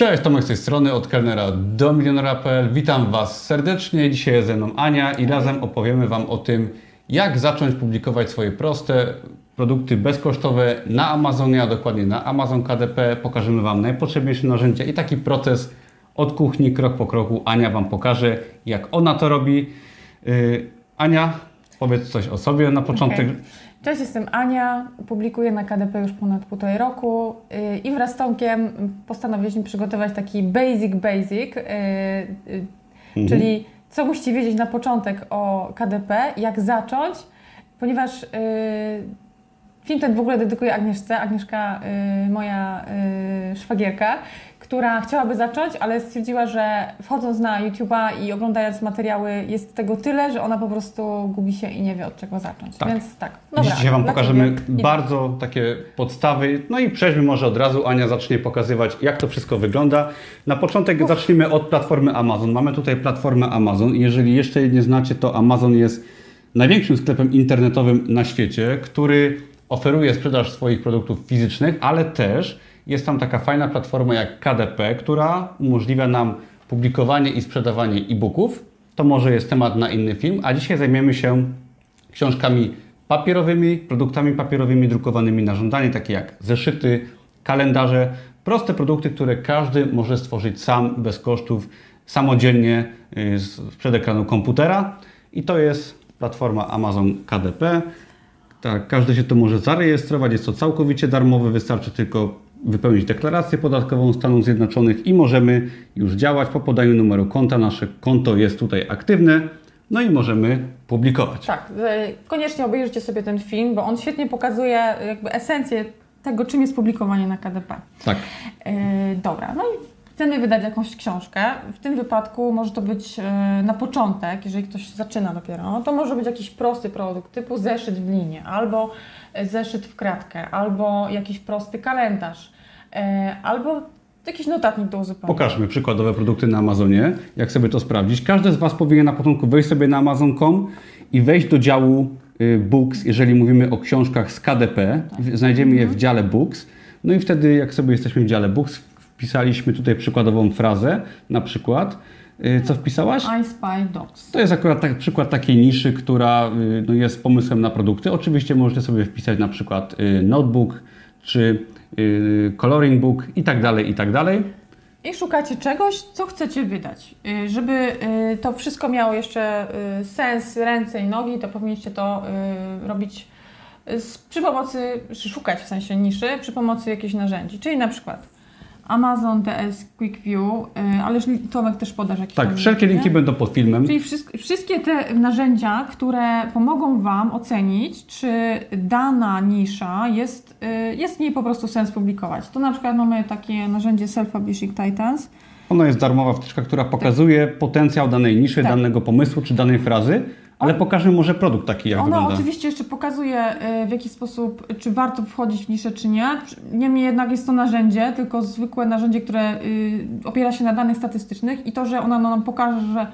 Cześć, Tomek z tej strony, od kelnera do milionera.pl. Witam Was serdecznie. Dzisiaj jest ze mną Ania i razem opowiemy Wam o tym, jak zacząć publikować swoje proste produkty bezkosztowe na Amazonie, a dokładnie na Amazon KDP. Pokażemy Wam najpotrzebniejsze narzędzia i taki proces od kuchni, krok po kroku. Ania Wam pokaże, jak ona to robi. Yy, Ania, powiedz coś o sobie na początek. Okay. Cześć, jestem Ania, publikuję na KDP już ponad półtorej roku yy, i wraz z Tomkiem postanowiliśmy przygotować taki basic basic, yy, yy, mhm. czyli co musicie wiedzieć na początek o KDP, jak zacząć, ponieważ film ten w ogóle dedykuję Agnieszce, Agnieszka, moja szwagierka, która chciałaby zacząć, ale stwierdziła, że wchodząc na YouTube'a i oglądając materiały jest tego tyle, że ona po prostu gubi się i nie wie od czego zacząć. Tak. Więc tak. Dobra, Dzisiaj Wam pokażemy bardzo takie podstawy. No i przejdźmy może od razu. Ania zacznie pokazywać, jak to wszystko wygląda. Na początek Uf. zacznijmy od platformy Amazon. Mamy tutaj platformę Amazon. Jeżeli jeszcze nie znacie, to Amazon jest największym sklepem internetowym na świecie, który oferuje sprzedaż swoich produktów fizycznych, ale też jest tam taka fajna platforma jak KDP, która umożliwia nam publikowanie i sprzedawanie e-booków. To może jest temat na inny film, a dzisiaj zajmiemy się książkami papierowymi, produktami papierowymi drukowanymi na żądanie, takie jak zeszyty, kalendarze, proste produkty, które każdy może stworzyć sam, bez kosztów, samodzielnie y, sprzed ekranu komputera. I to jest platforma Amazon KDP. Tak, każdy się to może zarejestrować, jest to całkowicie darmowe, wystarczy tylko wypełnić deklarację podatkową Stanów Zjednoczonych i możemy już działać po podaniu numeru konta. Nasze konto jest tutaj aktywne. No i możemy publikować. Tak, e, koniecznie obejrzyjcie sobie ten film, bo on świetnie pokazuje jakby esencję tego, czym jest publikowanie na KDP. Tak. E, dobra, no i chcemy wydać jakąś książkę. W tym wypadku może to być e, na początek, jeżeli ktoś zaczyna dopiero, to może być jakiś prosty produkt typu zeszyt w linie, albo zeszyt w kratkę, albo jakiś prosty kalendarz, e, albo jakiś notatnik do uzupełnienia. Pokażmy przykładowe produkty na Amazonie, jak sobie to sprawdzić. Każdy z Was powinien na początku wejść sobie na amazon.com i wejść do działu y, Books, jeżeli mówimy o książkach z KDP. Znajdziemy je w mhm. dziale Books. No i wtedy, jak sobie jesteśmy w dziale Books, wpisaliśmy tutaj przykładową frazę, na przykład Y, co wpisałaś? I Spy Dogs. To jest akurat tak, przykład takiej niszy, która y, no, jest pomysłem na produkty. Oczywiście możecie sobie wpisać na przykład y, notebook czy coloring book i tak dalej, i tak dalej. I szukacie czegoś, co chcecie wydać. Żeby to wszystko miało jeszcze sens, ręce i nogi, to powinniście to robić przy pomocy, szukać w sensie niszy, przy pomocy jakichś narzędzi. Czyli na przykład Amazon DS Quick View, y, ale Tomek też podasz jakieś Tak, wszelkie linki nie? będą pod filmem. Czyli wszystkie te narzędzia, które pomogą Wam ocenić, czy dana nisza jest, y, jest w niej po prostu sens publikować. To na przykład mamy takie narzędzie Self-Publishing Titans. Ono jest darmowa wtyczka, która pokazuje tak. potencjał danej niszy, tak. danego pomysłu czy danej frazy. Ale pokażmy może produkt taki, jak Ono wygląda. oczywiście jeszcze pokazuje, y, w jaki sposób, czy warto wchodzić w niszę, czy nie. Niemniej jednak jest to narzędzie, tylko zwykłe narzędzie, które y, opiera się na danych statystycznych i to, że ona nam pokaże, że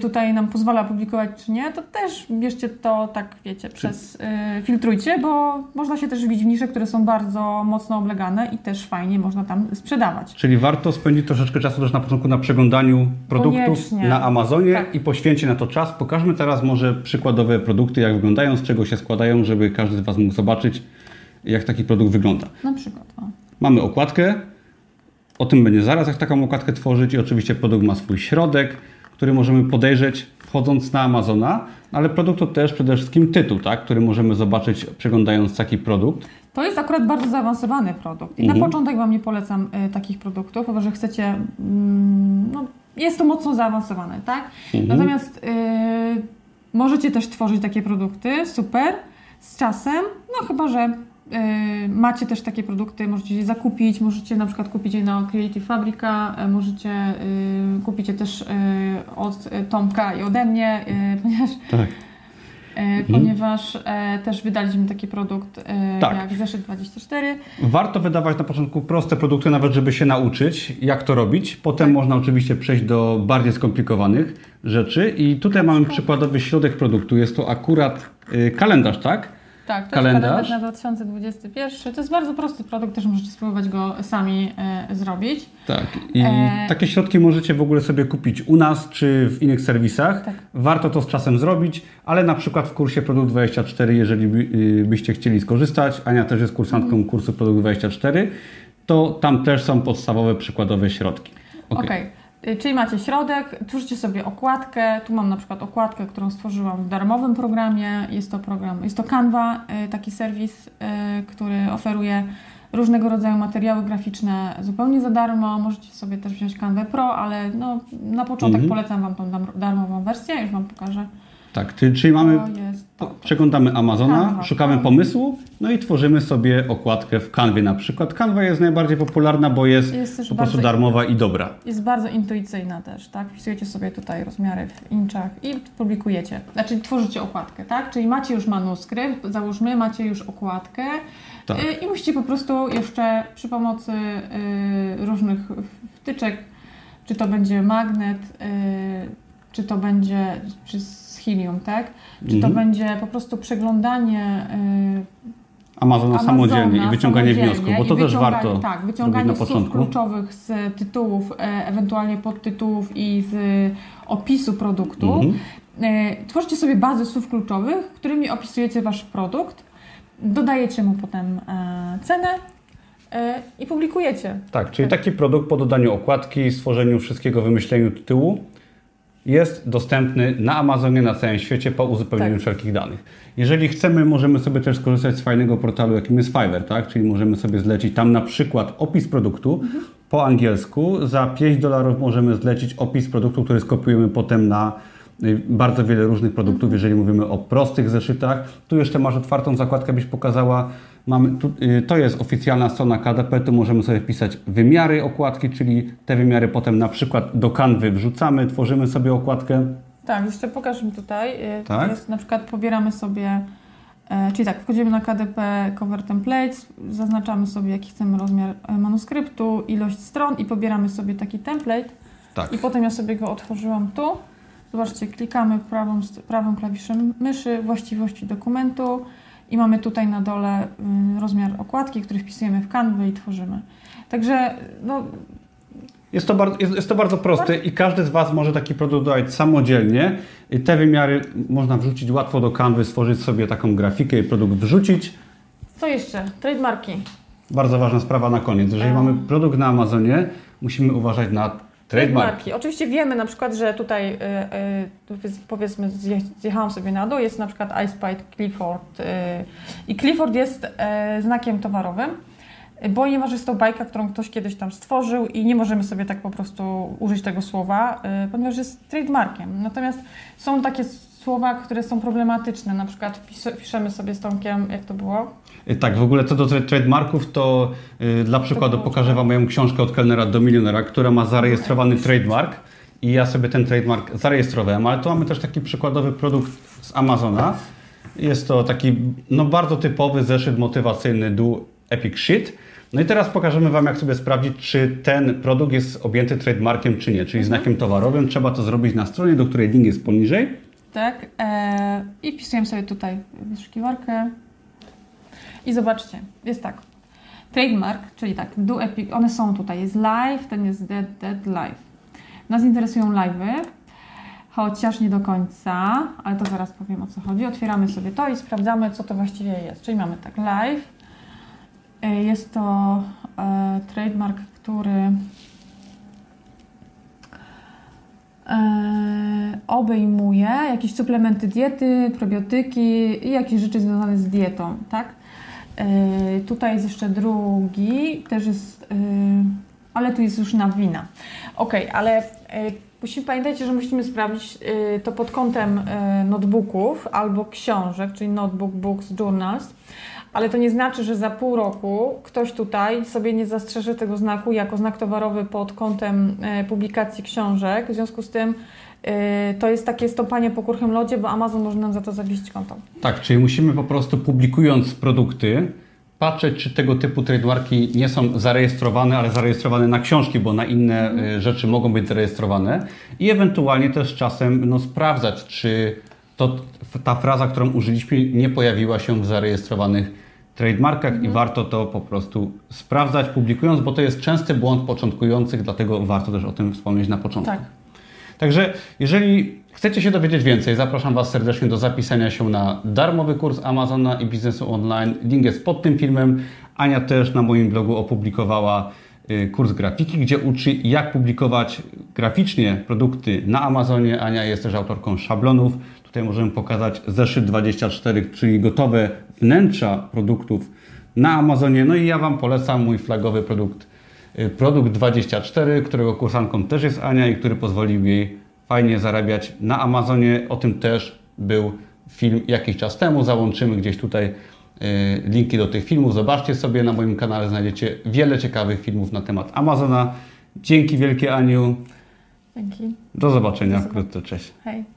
tutaj nam pozwala publikować czy nie, to też bierzcie to tak, wiecie, przez y, filtrujcie, bo można się też wbić w nisze, które są bardzo mocno oblegane i też fajnie można tam sprzedawać. Czyli warto spędzić troszeczkę czasu też na początku na przeglądaniu produktów Koniecznie. na Amazonie tak. i poświęcić na to czas. Pokażmy teraz może przykładowe produkty, jak wyglądają, z czego się składają, żeby każdy z Was mógł zobaczyć, jak taki produkt wygląda. Na przykład. O. Mamy okładkę. O tym będzie zaraz, jak taką okładkę tworzyć i oczywiście produkt ma swój środek który możemy podejrzeć wchodząc na Amazona, ale produkt to też przede wszystkim tytuł, tak, który możemy zobaczyć przeglądając taki produkt. To jest akurat bardzo zaawansowany produkt. I mhm. na początek Wam nie polecam y, takich produktów, bo że chcecie, mm, no, jest to mocno zaawansowane, tak? Mhm. Natomiast y, możecie też tworzyć takie produkty, super, z czasem, no chyba, że macie też takie produkty, możecie je zakupić, możecie na przykład kupić je na Creative Fabrica, y, możecie y, kupić je też od Tomka i ode mnie, ponieważ tak. ponieważ mhm. też wydaliśmy taki produkt tak. jak Zeszyt 24. Warto wydawać na początku proste produkty, nawet żeby się nauczyć, jak to robić. Potem tak. można oczywiście przejść do bardziej skomplikowanych rzeczy i tutaj mamy przykładowy środek produktu. Jest to akurat kalendarz, tak? Tak, to kalendarz. na 2021. To jest bardzo prosty produkt, też możecie spróbować go sami e, zrobić. Tak. I E- takie środki możecie w ogóle sobie kupić u nas czy w innych serwisach. Tak. Warto to z czasem zrobić, ale na przykład w kursie Produkt 24, jeżeli by, y, byście chcieli skorzystać, Ania też jest kursantką kursu Produkt 24, to tam też są podstawowe przykładowe środki. Okej. Y, Czyli macie środek, tworzycie sobie okładkę. Tu mam na przykład okładkę, którą stworzyłam w darmowym programie. Jest to program, jest to Canva, y, taki serwis, y, który oferuje różnego rodzaju materiały graficzne zupełnie za darmo. Możecie sobie też wziąć Canva Pro, ale no, na początek Mhm. polecam Wam tą darmową wersję. Już Wam pokażę. Tak, czyli, mamy. Przeglądamy Amazona, Canva. szukamy pomysłu, no i tworzymy sobie okładkę w Canwie na przykład. Canva jest najbardziej popularna, bo jest, Jest po prostu darmowa i dobra. Jest bardzo intuicyjna też, tak? Wpisujecie sobie tutaj rozmiary w inczach i publikujecie. Znaczy tworzycie okładkę, tak? Czyli macie już manuskrypt, załóżmy, macie już okładkę Tak. y, i musicie po prostu jeszcze przy pomocy y, różnych wtyczek, czy to będzie magnet, y, czy to będzie czy z Helium, tak? Czy to Mhm. będzie po prostu przeglądanie y, Amazona, Amazona samodzielnie i wyciąganie wniosków, bo to też warto Tak, wyciąganie na słów kluczowych z tytułów, e, ewentualnie podtytułów i z opisu produktu. Mhm. E, Tworzycie sobie bazę słów kluczowych, którymi opisujecie Wasz produkt, dodajecie mu potem e, cenę e, i publikujecie. Tak, czyli taki produkt po dodaniu okładki, stworzeniu wszystkiego, wymyśleniu tytułu jest dostępny na Amazonie, na całym świecie po uzupełnieniu Tak. wszelkich danych. Jeżeli chcemy, możemy sobie też skorzystać z fajnego portalu, jakim jest Fiverr, tak? czyli możemy sobie zlecić tam na przykład opis produktu po angielsku. Za 5 dolarów możemy zlecić opis produktu, który skopiujemy potem na y, bardzo wiele różnych produktów, jeżeli mówimy o prostych zeszytach. Tu jeszcze masz otwartą zakładkę, byś pokazała. Mamy, tu, y, to jest oficjalna strona KDP, tu możemy sobie wpisać wymiary okładki, czyli te wymiary potem na przykład do kanwy wrzucamy, tworzymy sobie okładkę. Tak, jeszcze pokażę mi tutaj. E, Tak? Jest, na przykład pobieramy sobie, e, czyli tak, wchodzimy na KDP Cover Templates, zaznaczamy sobie jaki chcemy rozmiar e, manuskryptu, ilość stron i pobieramy sobie taki template. Tak. I potem ja sobie go otworzyłam tu. Zobaczcie, klikamy prawą, prawym klawiszem myszy, właściwości dokumentu i mamy tutaj na dole y, rozmiar okładki, który wpisujemy w kanwę i tworzymy. Także no, Jest to, bardzo, jest, jest to bardzo proste i każdy z Was może taki produkt dodać samodzielnie. I te wymiary można wrzucić łatwo do kanwy, stworzyć sobie taką grafikę i produkt wrzucić. co jeszcze? Trademarki. Bardzo ważna sprawa na koniec. Jeżeli A. mamy produkt na Amazonie, musimy uważać na trademark. Trademarki. Oczywiście wiemy na przykład, że tutaj y, y, powiedzmy zje, zjechałam sobie na dół, jest na przykład iSpite Clifford y, i Clifford jest y, znakiem towarowym, ponieważ jest to bajka, którą ktoś kiedyś tam stworzył i nie możemy sobie tak po prostu użyć tego słowa, y, ponieważ jest trademarkiem. Natomiast są takie słowa, które są problematyczne, na przykład piszemy sobie z Tomkiem, jak to było? Y, Tak, w ogóle co do tra- trademarków, to y, dla przykładu proszę. pokażę Wam moją książkę od kelnera do milionera, która ma zarejestrowany trademark i ja sobie ten trademark zarejestrowałem, ale tu mamy też taki przykładowy produkt z Amazona. Jest to taki no, bardzo typowy zeszyt motywacyjny Do Epic Shit. No i teraz pokażemy Wam, jak sobie sprawdzić, czy ten produkt jest objęty trademarkiem, czy nie, czyli znakiem towarowym. Trzeba to zrobić na stronie, do której link jest poniżej. Tak. E, I wpisujemy sobie tutaj wyszukiwarkę. I zobaczcie, jest tak. Trademark, czyli tak, do epic, one są tutaj. Jest live, ten jest dead, dead, live. Nas interesują live'y, chociaż nie do końca, ale to zaraz powiem o co chodzi. Otwieramy sobie to i sprawdzamy, co to właściwie jest. Czyli mamy tak, live. E, Jest to e, trademark, który e, obejmuje jakieś suplementy diety, probiotyki i jakieś rzeczy związane z dietą, tak? E, tutaj jest jeszcze drugi, też jest, e, ale tu jest już na wina. Ok, ale e, musimy pamiętajcie, że musimy sprawdzić e, to pod kątem e, notebooków albo książek, czyli notebook, books, journals. Ale to nie znaczy, że za pół roku ktoś tutaj sobie nie zastrzeże tego znaku jako znak towarowy pod kątem e, publikacji książek. W związku z tym e, to jest takie stąpanie po kurchym lodzie, bo Amazon może nam za to zawiesić konto. Tak, czyli musimy po prostu publikując produkty, patrzeć, czy tego typu trademarki nie są zarejestrowane, ale zarejestrowane na książki, bo na inne y, rzeczy mogą być zarejestrowane i ewentualnie też czasem no, sprawdzać, czy to ta fraza, którą użyliśmy, nie pojawiła się w zarejestrowanych trademarkach Mhm. i warto to po prostu sprawdzać, publikując, bo to jest częsty błąd początkujących, dlatego warto też o tym wspomnieć na początku. Tak. Także jeżeli chcecie się dowiedzieć więcej, zapraszam Was serdecznie do zapisania się na darmowy kurs Amazona i biznesu online. Link jest pod tym filmem. Ania też na moim blogu opublikowała y, kurs grafiki, gdzie uczy jak publikować graficznie produkty na Amazonie. Ania jest też autorką szablonów. Tutaj możemy pokazać zeszyt 24, czyli gotowe wnętrza produktów na Amazonie. No i ja Wam polecam mój flagowy produkt y, Produkt 24, którego kursantką też jest Ania i który pozwolił jej fajnie zarabiać na Amazonie. O tym też był film jakiś czas temu. Załączymy gdzieś tutaj y, linki do tych filmów. Zobaczcie sobie na moim kanale, znajdziecie wiele ciekawych filmów na temat Amazona. Dzięki wielkie Aniu. Dzięki. Do zobaczenia Do zobaczenia. wkrótce. Cześć. Hej.